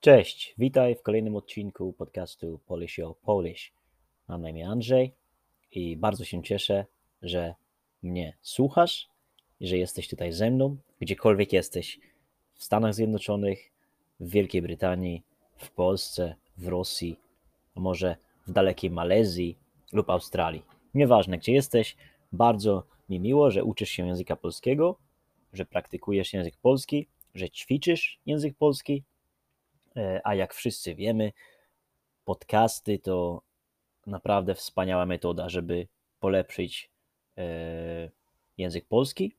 Cześć, witaj w kolejnym odcinku podcastu Polish o Polish. Mam na imię Andrzej i bardzo się cieszę, że mnie słuchasz i że jesteś tutaj ze mną, gdziekolwiek jesteś, w Stanach Zjednoczonych, w Wielkiej Brytanii, w Polsce, w Rosji, a może w dalekiej Malezji lub Australii. Nieważne gdzie jesteś, bardzo mi miło, że uczysz się języka polskiego, że praktykujesz język polski, że ćwiczysz język polski a jak wszyscy wiemy, podcasty to naprawdę wspaniała metoda, żeby polepszyć e, język polski,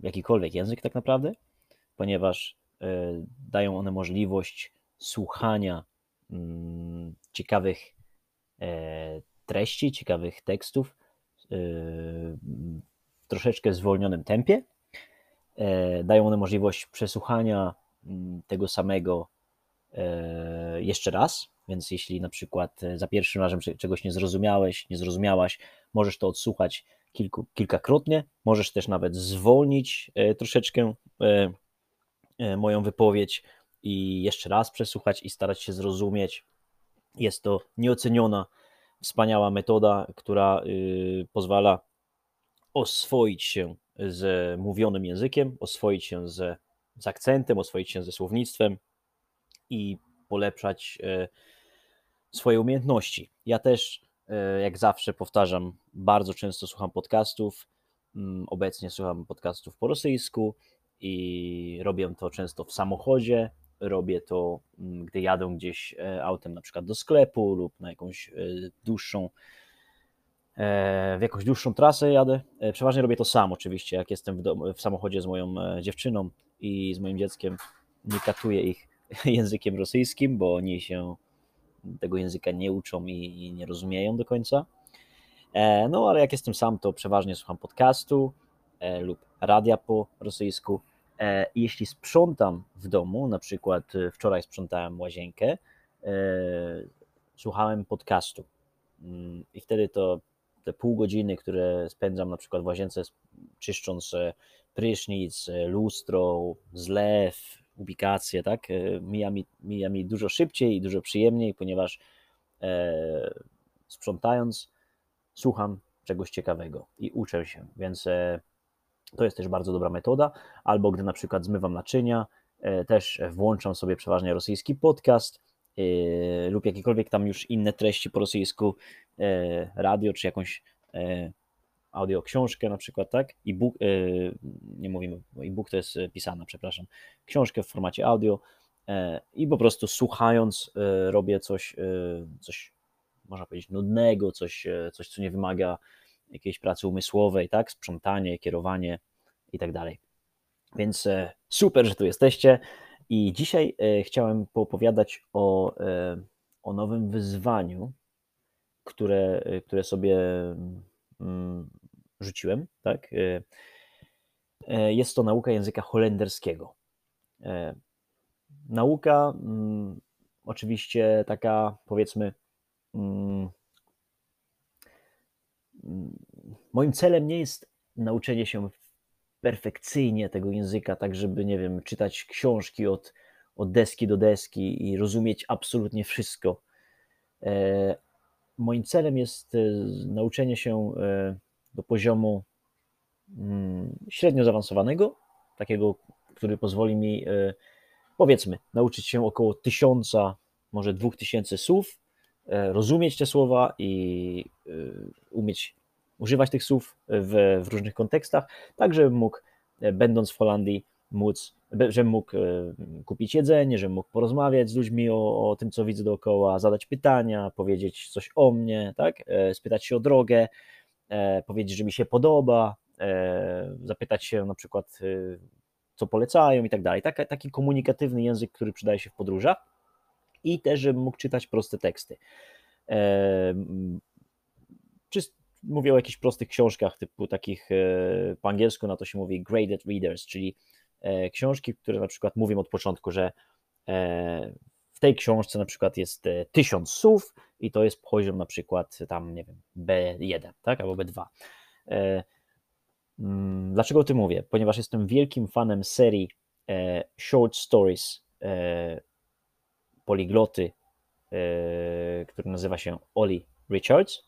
jakikolwiek język tak naprawdę, ponieważ e, dają one możliwość słuchania mm, ciekawych treści, ciekawych tekstów w troszeczkę zwolnionym tempie. Dają one możliwość przesłuchania mm, tego samego E, jeszcze raz, więc jeśli na przykład e, za pierwszym razem czegoś nie zrozumiałeś, nie zrozumiałaś, możesz to odsłuchać kilku, kilkakrotnie, możesz też nawet zwolnić e, troszeczkę moją wypowiedź i jeszcze raz przesłuchać i starać się zrozumieć. Jest to nieoceniona, wspaniała metoda, która y, pozwala oswoić się z mówionym językiem, oswoić się z, z akcentem, oswoić się ze słownictwem, i polepszać e, swoje umiejętności. Ja też, e, jak zawsze powtarzam, bardzo często słucham podcastów. Mm, obecnie słucham podcastów po rosyjsku i robię to często w samochodzie. Robię to, mm, gdy jadę gdzieś e, autem, na przykład do sklepu lub na jakąś dłuższą, w jakąś dłuższą trasę jadę. Przeważnie robię to sam, oczywiście, jak jestem w, dom- w samochodzie z moją dziewczyną i z moim dzieckiem. Nie katuję ich językiem rosyjskim, bo oni się tego języka nie uczą i nie rozumieją do końca. E, no ale jak jestem sam, to przeważnie słucham podcastu e, lub radia po rosyjsku. E, jeśli sprzątam w domu, na przykład wczoraj sprzątałem łazienkę, słuchałem podcastu mm, i wtedy to te pół godziny, które spędzam na przykład w łazience czyszcząc prysznic, lustro, zlew, ubikację, tak, e, mija mi, mija mi dużo szybciej i dużo przyjemniej, ponieważ e, sprzątając słucham czegoś ciekawego i uczę się, więc e, to jest też bardzo dobra metoda, albo gdy na przykład zmywam naczynia, e, też włączam sobie przeważnie rosyjski podcast e, lub jakiekolwiek tam już inne treści po rosyjsku, e, radio czy jakąś audio książkę na przykład, tak? E-book, e, nie mówimy, e-book to jest pisana, przepraszam, książkę w formacie audio e, i po prostu słuchając e, robię coś, coś można powiedzieć nudnego, coś, coś co nie wymaga jakiejś pracy umysłowej, tak? Sprzątanie, kierowanie i tak dalej. Więc super, że tu jesteście i dzisiaj chciałem poopowiadać o, o nowym wyzwaniu, które, które sobie mm, rzuciłem, tak? E, e, jest to nauka języka holenderskiego. E, nauka mm, oczywiście taka powiedzmy mm, mm, moim celem nie jest nauczenie się perfekcyjnie tego języka, tak żeby, nie wiem, czytać książki od, od deski do deski i rozumieć absolutnie wszystko. Moim celem jest nauczenie się do poziomu mm, średnio zaawansowanego, takiego, który pozwoli mi, e, powiedzmy, nauczyć się około tysiąca, może dwóch tysięcy słów, e, rozumieć te słowa i e, umieć używać tych słów w, w różnych kontekstach, tak żebym mógł, będąc w Holandii, móc, żebym mógł kupić jedzenie, żebym mógł porozmawiać z ludźmi o, o tym, co widzę dookoła, zadać pytania, powiedzieć coś o mnie, tak? spytać się o drogę, powiedzieć, że mi się podoba, e, zapytać się na przykład, e, co polecają i tak dalej. Taki, komunikatywny język, który przydaje się w podróżach i też, żebym mógł czytać proste teksty. Czy mówię o jakichś prostych książkach, typu takich po angielsku na to się mówi graded readers, czyli książki, które na przykład mówią od początku, że tej książce na przykład jest tysiąc słów i to jest poziom na przykład tam, nie wiem, B1, tak, albo B2. E, mm, dlaczego o tym mówię? Ponieważ jestem wielkim fanem serii e, short stories e, poligloty, który nazywa się Oli Richards.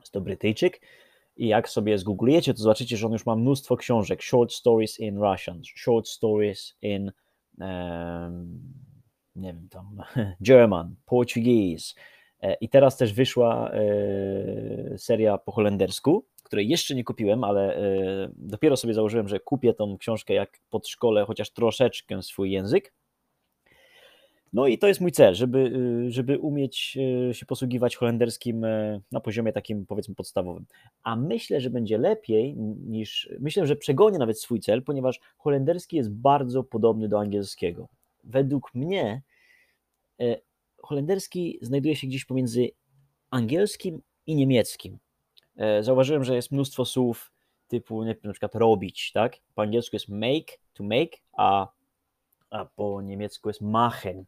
Jest to Brytyjczyk. I jak sobie zgooglujecie, to zobaczycie, że on już ma mnóstwo książek. Short Stories in Russian, Short Stories in um, nie wiem, tam German, Portuguese. I teraz też wyszła seria po holendersku, której jeszcze nie kupiłem, ale dopiero sobie założyłem, że kupię tą książkę, jak podszkolę chociaż troszeczkę swój język. No i to jest mój cel, żeby, y, żeby umieć y, się posługiwać holenderskim e, na poziomie takim powiedzmy podstawowym. A myślę, że będzie lepiej niż, myślę, że przegonię nawet swój cel, ponieważ holenderski jest bardzo podobny do angielskiego. Według mnie e, holenderski znajduje się gdzieś pomiędzy angielskim i niemieckim. E, zauważyłem, że jest mnóstwo słów typu na przykład robić, tak? Po angielsku jest make, to make, a, a po niemiecku jest machen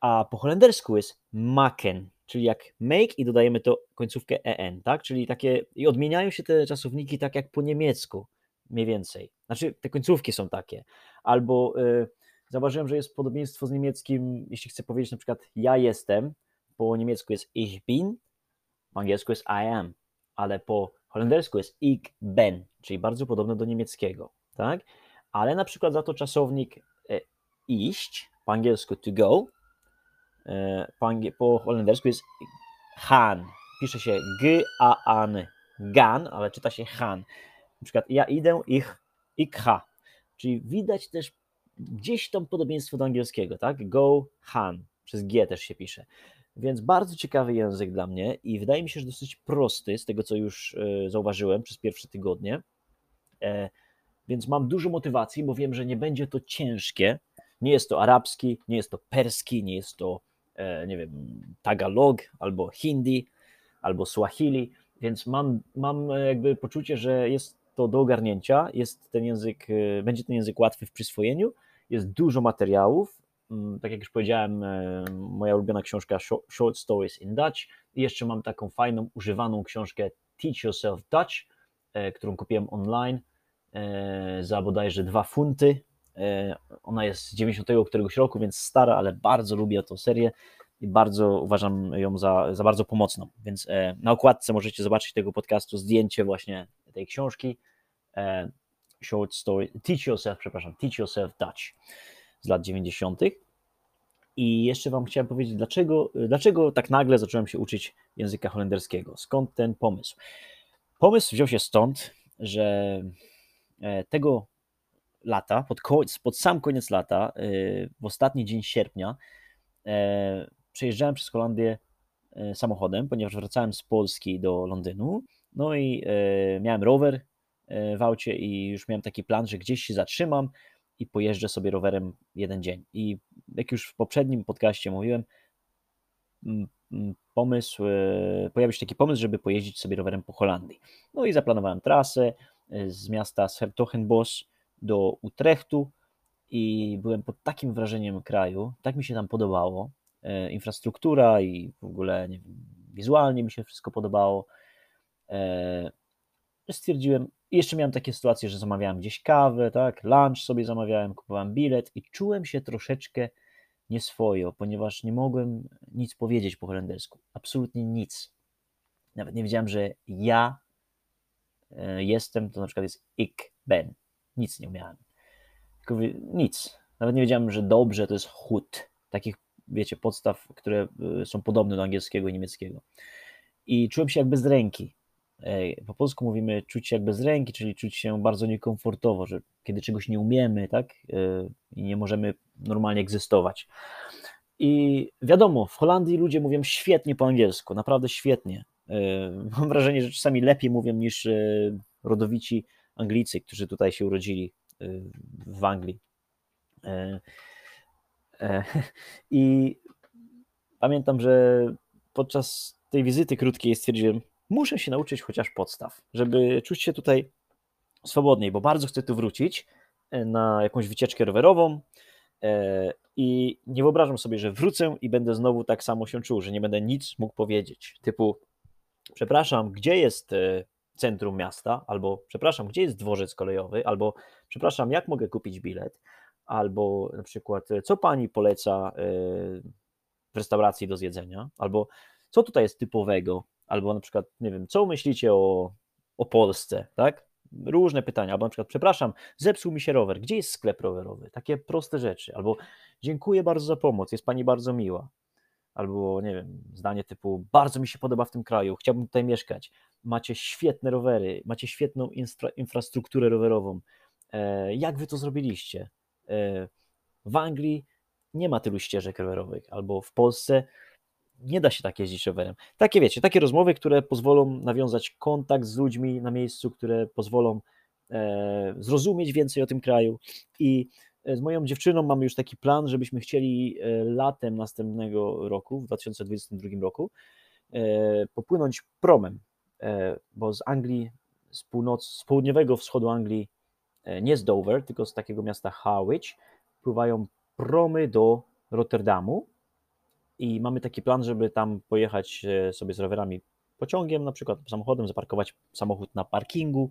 a po holendersku jest maken, czyli jak make i dodajemy to końcówkę en, tak? Czyli takie, i odmieniają się te czasowniki tak jak po niemiecku, mniej więcej. Znaczy, te końcówki są takie. Albo y, zauważyłem, że jest podobieństwo z niemieckim, jeśli chcę powiedzieć na przykład ja jestem, po niemiecku jest ich bin, po angielsku jest I am, ale po holendersku jest ich ben, czyli bardzo podobne do niemieckiego, tak? Ale na przykład za to czasownik y, iść, po angielsku to go, E, po, po holendersku jest Han. Pisze się G-A-N. Gan, ale czyta się Han. Na przykład ja idę, ich, ikha. Czyli widać też gdzieś tam podobieństwo do angielskiego, tak? Go, Han. Przez G też się pisze. Więc bardzo ciekawy język dla mnie i wydaje mi się, że dosyć prosty, z tego co już e, zauważyłem przez pierwsze tygodnie. E, więc mam dużo motywacji, bo wiem, że nie będzie to ciężkie. Nie jest to arabski, nie jest to perski, nie jest to E, nie wiem, Tagalog albo Hindi albo Swahili, więc mam, mam jakby poczucie, że jest to do ogarnięcia, jest ten język, będzie ten język łatwy w przyswojeniu, jest dużo materiałów, mm, tak jak już powiedziałem, e, moja ulubiona książka Short Stories in Dutch i jeszcze mam taką fajną, używaną książkę Teach Yourself Dutch, którą kupiłem online za bodajże dwa funty, E, ona jest z 90 któregoś roku, więc stara, ale bardzo lubię tę serię i bardzo uważam ją za, za bardzo pomocną. Więc e, na okładce możecie zobaczyć tego podcastu zdjęcie właśnie tej książki. E, short story, Teach Yourself, przepraszam, Teach Yourself Dutch z lat 90. I jeszcze Wam chciałem powiedzieć, dlaczego, dlaczego tak nagle zacząłem się uczyć języka holenderskiego. Skąd ten pomysł? Pomysł wziął się stąd, że tego lata, pod, pod sam koniec lata, y, w ostatni dzień sierpnia, e, przejeżdżałem przez Holandię e, samochodem, ponieważ wracałem z Polski do Londynu. No i e, miałem rower w aucie i już miałem taki plan, że gdzieś się zatrzymam i pojeżdżę sobie rowerem jeden dzień. I jak już w poprzednim podcaście mówiłem, pomysł, pojawił się taki pomysł, żeby pojeździć sobie rowerem po Holandii. No i zaplanowałem trasę z miasta Sertogenbos do Utrechtu i byłem pod takim wrażeniem kraju, tak mi się tam podobało, e, infrastruktura i w ogóle wiem, wizualnie mi się wszystko podobało. E, stwierdziłem, i jeszcze miałem takie sytuacje, że zamawiałem gdzieś kawę, tak, lunch sobie zamawiałem, kupowałem bilet i czułem się troszeczkę nieswojo, ponieważ nie mogłem nic powiedzieć po holendersku, absolutnie nic. Nawet nie wiedziałem, że ja e, jestem, to na przykład jest ik ben, nic nie umiałem. Tylko nic. Nawet nie wiedziałem, że dobrze to jest chód. Takich, wiecie, podstaw, które y, są podobne do angielskiego i niemieckiego. I czułem się jak bez ręki. Po polsku mówimy czuć się jak bez ręki, czyli czuć się bardzo niekomfortowo, że kiedy czegoś nie umiemy, tak, y, i nie możemy normalnie egzystować. I wiadomo, w Holandii ludzie mówią świetnie po angielsku, naprawdę świetnie. Y, mam wrażenie, że czasami lepiej mówią niż rodowici Anglicy, którzy tutaj się urodzili w Anglii. E, e, I pamiętam, że podczas tej wizyty krótkiej stwierdziłem, muszę się nauczyć chociaż podstaw, żeby czuć się tutaj swobodniej, bo bardzo chcę tu wrócić e, na jakąś wycieczkę rowerową i nie wyobrażam sobie, że wrócę i będę znowu tak samo się czuł, że nie będę nic mógł powiedzieć. Typu, przepraszam, gdzie jest centrum miasta, albo przepraszam, gdzie jest dworzec kolejowy, albo przepraszam, jak mogę kupić bilet, albo na przykład, co pani poleca w restauracji do zjedzenia, albo co tutaj jest typowego, albo na przykład, nie wiem, co myślicie o, o Polsce, tak? Różne pytania, albo na przykład, przepraszam, zepsuł mi się rower, gdzie jest sklep rowerowy? Takie proste rzeczy, albo dziękuję bardzo za pomoc, jest pani bardzo miła, albo nie wiem, zdanie typu, bardzo mi się podoba w tym kraju, chciałbym tutaj mieszkać, macie świetne rowery, macie świetną infra infrastrukturę rowerową, e, jak wy to zrobiliście? E, w Anglii nie ma tylu ścieżek rowerowych, albo w Polsce nie da się tak jeździć rowerem. Takie wiecie, takie rozmowy, które pozwolą nawiązać kontakt z ludźmi na miejscu, które pozwolą e, zrozumieć więcej o tym kraju. I e, z moją dziewczyną mamy już taki plan, żebyśmy chcieli e, latem następnego roku, w 2022 roku, e, popłynąć promem, e, bo z Anglii, z, północ, z południowego wschodu Anglii, e, nie z Dover, tylko z takiego miasta Harwich, pływają promy do Rotterdamu i mamy taki plan, żeby tam pojechać e, sobie z rowerami pociągiem, na przykład samochodem, zaparkować samochód na parkingu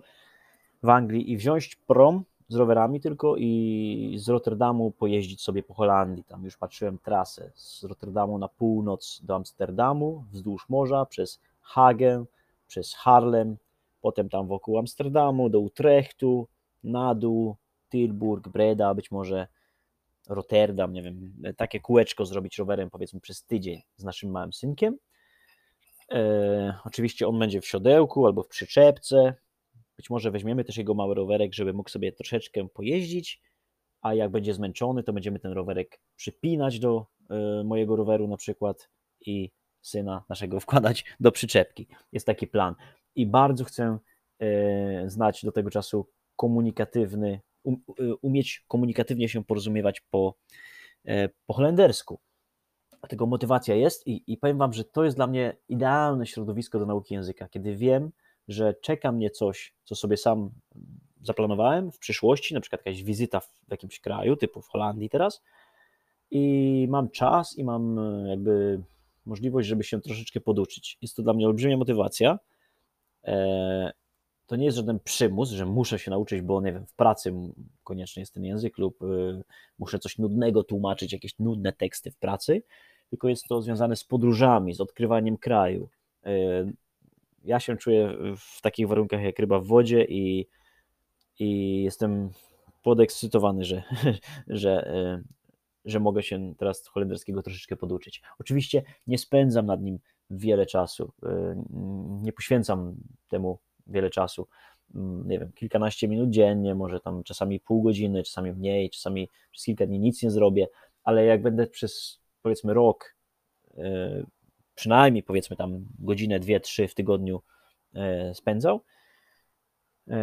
w Anglii i wziąć prom z rowerami tylko i z Rotterdamu pojeździć sobie po Holandii. Tam już patrzyłem trasę z Rotterdamu na północ do Amsterdamu, wzdłuż morza, przez Hagen, przez Harlem, potem tam wokół Amsterdamu, do Utrechtu, na dół, Tilburg, Breda, być może Rotterdam, nie wiem, takie kółeczko zrobić rowerem powiedzmy przez tydzień z naszym małym synkiem. E, oczywiście on będzie w siodełku albo w przyczepce. Być może weźmiemy też jego mały rowerek, żeby mógł sobie troszeczkę pojeździć, a jak będzie zmęczony, to będziemy ten rowerek przypinać do e, mojego roweru na przykład i syna naszego wkładać do przyczepki. Jest taki plan. I bardzo chcę e, znać do tego czasu komunikatywny umieć komunikatywnie się porozumiewać po, e, po holendersku. Dlatego motywacja jest i, i powiem Wam, że to jest dla mnie idealne środowisko do nauki języka, kiedy wiem, że czeka mnie coś, co sobie sam zaplanowałem w przyszłości, na przykład jakaś wizyta w jakimś kraju, typu w Holandii teraz, i mam czas i mam e, jakby możliwość, żeby się troszeczkę poduczyć. Jest to dla mnie olbrzymia motywacja. To nie jest żaden przymus, że muszę się nauczyć, bo nie wiem, w pracy koniecznie jest ten język lub y, muszę coś nudnego tłumaczyć, jakieś nudne teksty w pracy, tylko jest to związane z podróżami, z odkrywaniem kraju. Y, ja się czuję w takich warunkach jak ryba w wodzie i, i jestem podekscytowany, że, że, y, że mogę się teraz holenderskiego troszeczkę poduczyć. Oczywiście nie spędzam nad nim wiele czasu, nie poświęcam temu wiele czasu. Mm, nie wiem, kilkanaście minut dziennie, może tam czasami pół godziny, czasami mniej, czasami przez kilka dni nic nie zrobię, ale jak będę przez powiedzmy rok, e, przynajmniej powiedzmy tam godzinę, dwie, trzy w tygodniu e, spędzał e,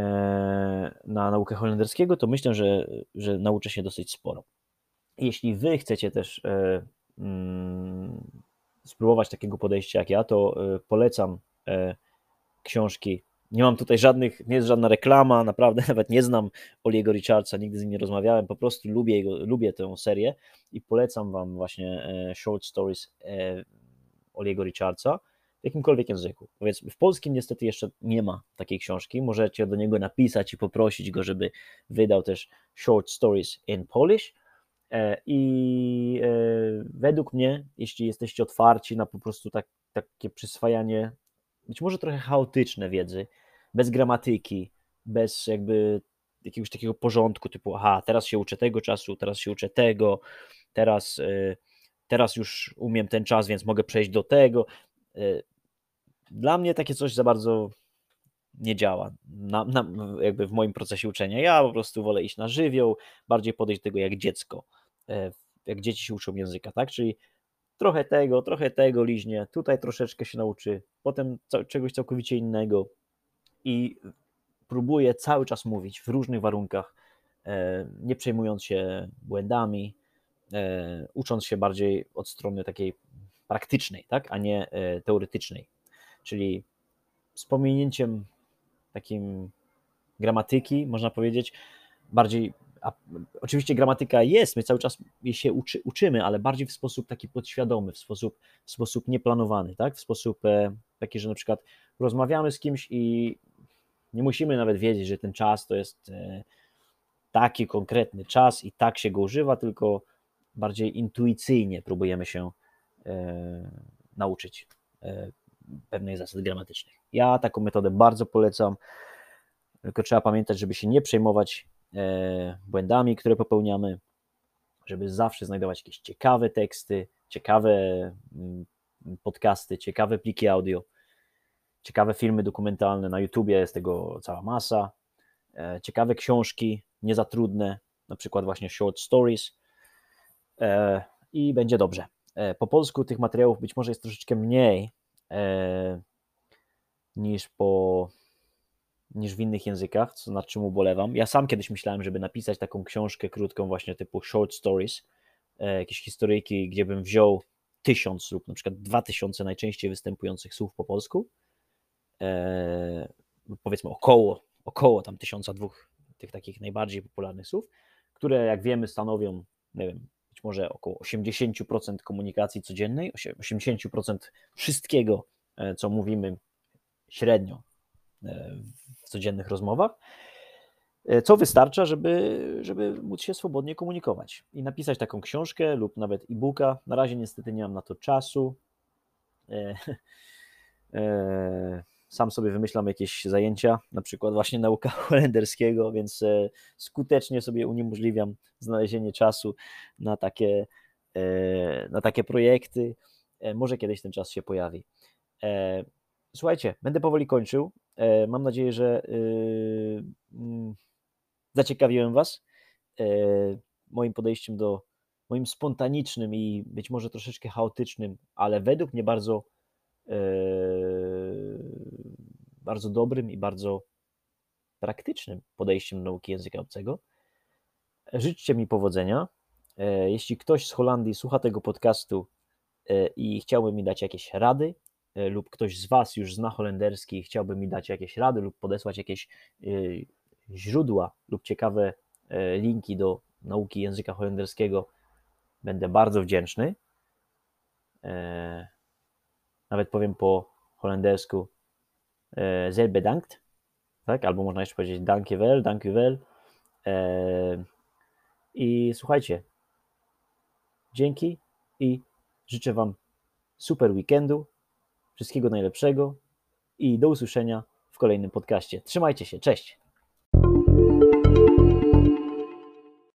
na naukę holenderskiego, to myślę, że, że nauczę się dosyć sporo. Jeśli wy chcecie też mm, spróbować takiego podejścia jak ja, to polecam książki nie mam tutaj żadnych, nie jest żadna reklama, naprawdę nawet nie znam Oliego Richardsa, nigdy z nim nie rozmawiałem, po prostu lubię, jego, lubię tę serię i polecam Wam właśnie e, short stories e, Oliego Richardsa w jakimkolwiek języku. Powiedzmy, w polskim niestety jeszcze nie ma takiej książki, możecie do niego napisać i poprosić go, żeby wydał też short stories in Polish, e, i według mnie, jeśli jesteście otwarci na po prostu tak, takie przyswajanie być może trochę chaotyczne wiedzy, bez gramatyki, bez jakby jakiegoś takiego porządku, typu aha, teraz się uczę tego czasu, teraz się uczę tego, teraz, y, teraz już umiem ten czas, więc mogę przejść do tego. Y, dla mnie takie coś za bardzo nie działa na, na, jakby w moim procesie uczenia. Ja po prostu wolę iść na żywioł, bardziej podejść do tego jak dziecko, e, jak dzieci się uczą języka, tak? Czyli trochę tego, trochę tego liźnie, tutaj troszeczkę się nauczy, potem czegoś całkowicie innego i próbuje cały czas mówić w różnych warunkach, e, nie przejmując się błędami, e, ucząc się bardziej od strony takiej praktycznej, tak, a nie e, teoretycznej. Czyli z pominięciem takim gramatyki, można powiedzieć, bardziej a, oczywiście gramatyka jest, my cały czas jej się uczy, uczymy, ale bardziej w sposób taki podświadomy, w sposób, w sposób nieplanowany, tak? w sposób e, taki, że na przykład rozmawiamy z kimś i nie musimy nawet wiedzieć, że ten czas to jest e, taki konkretny czas i tak się go używa, tylko bardziej intuicyjnie próbujemy się e, nauczyć e, pewnych zasad gramatycznych. Ja taką metodę bardzo polecam, tylko trzeba pamiętać, żeby się nie przejmować błędami, które popełniamy, żeby zawsze znajdować jakieś ciekawe teksty, ciekawe mm, podcasty, ciekawe pliki audio, ciekawe filmy dokumentalne. Na YouTubie jest tego cała masa. E, ciekawe książki, nie za trudne, na przykład właśnie short stories e, i będzie dobrze. E, po polsku tych materiałów być może jest troszeczkę mniej niż po niż w innych językach, co nad czym ubolewam. Ja sam kiedyś myślałem, żeby napisać taką książkę krótką właśnie typu short stories, jakieś historyjki, gdzie bym wziął tysiąc lub na przykład dwa tysiące najczęściej występujących słów po polsku, powiedzmy około około tam tysiąca dwóch tych takich najbardziej popularnych słów, które jak wiemy stanowią, nie wiem, być może około 80% komunikacji codziennej, 80% wszystkiego, e, co mówimy średnio e, w codziennych rozmowach, e, co wystarcza, żeby, żeby móc się swobodnie komunikować i napisać taką książkę lub nawet e-booka. Na razie niestety nie mam na to czasu. Sam sobie wymyślam jakieś zajęcia, na przykład właśnie nauka holenderskiego, więc e, skutecznie sobie uniemożliwiam znalezienie czasu na takie, e, na takie projekty. E, może kiedyś ten czas się pojawi. Słuchajcie, będę powoli kończył. Mam nadzieję, że mm, zaciekawiłem Was moim podejściem do moim spontanicznym i być może troszeczkę chaotycznym, ale według mnie bardzo bardzo dobrym i bardzo praktycznym podejściem do nauki języka obcego. Życzcie mi powodzenia. E, jeśli ktoś z Holandii słucha tego podcastu e, i chciałby mi dać jakieś rady, e, lub ktoś z Was już zna holenderski i chciałby mi dać jakieś rady, lub podesłać jakieś źródła lub ciekawe linki do nauki języka holenderskiego, będę bardzo wdzięczny. Nawet powiem po holendersku sehr bedankt, tak? Albo można jeszcze powiedzieć dankjewel, dankjewel. I słuchajcie, dzięki i życzę Wam super weekendu, wszystkiego najlepszego i do usłyszenia w kolejnym podcaście. Trzymajcie się, cześć!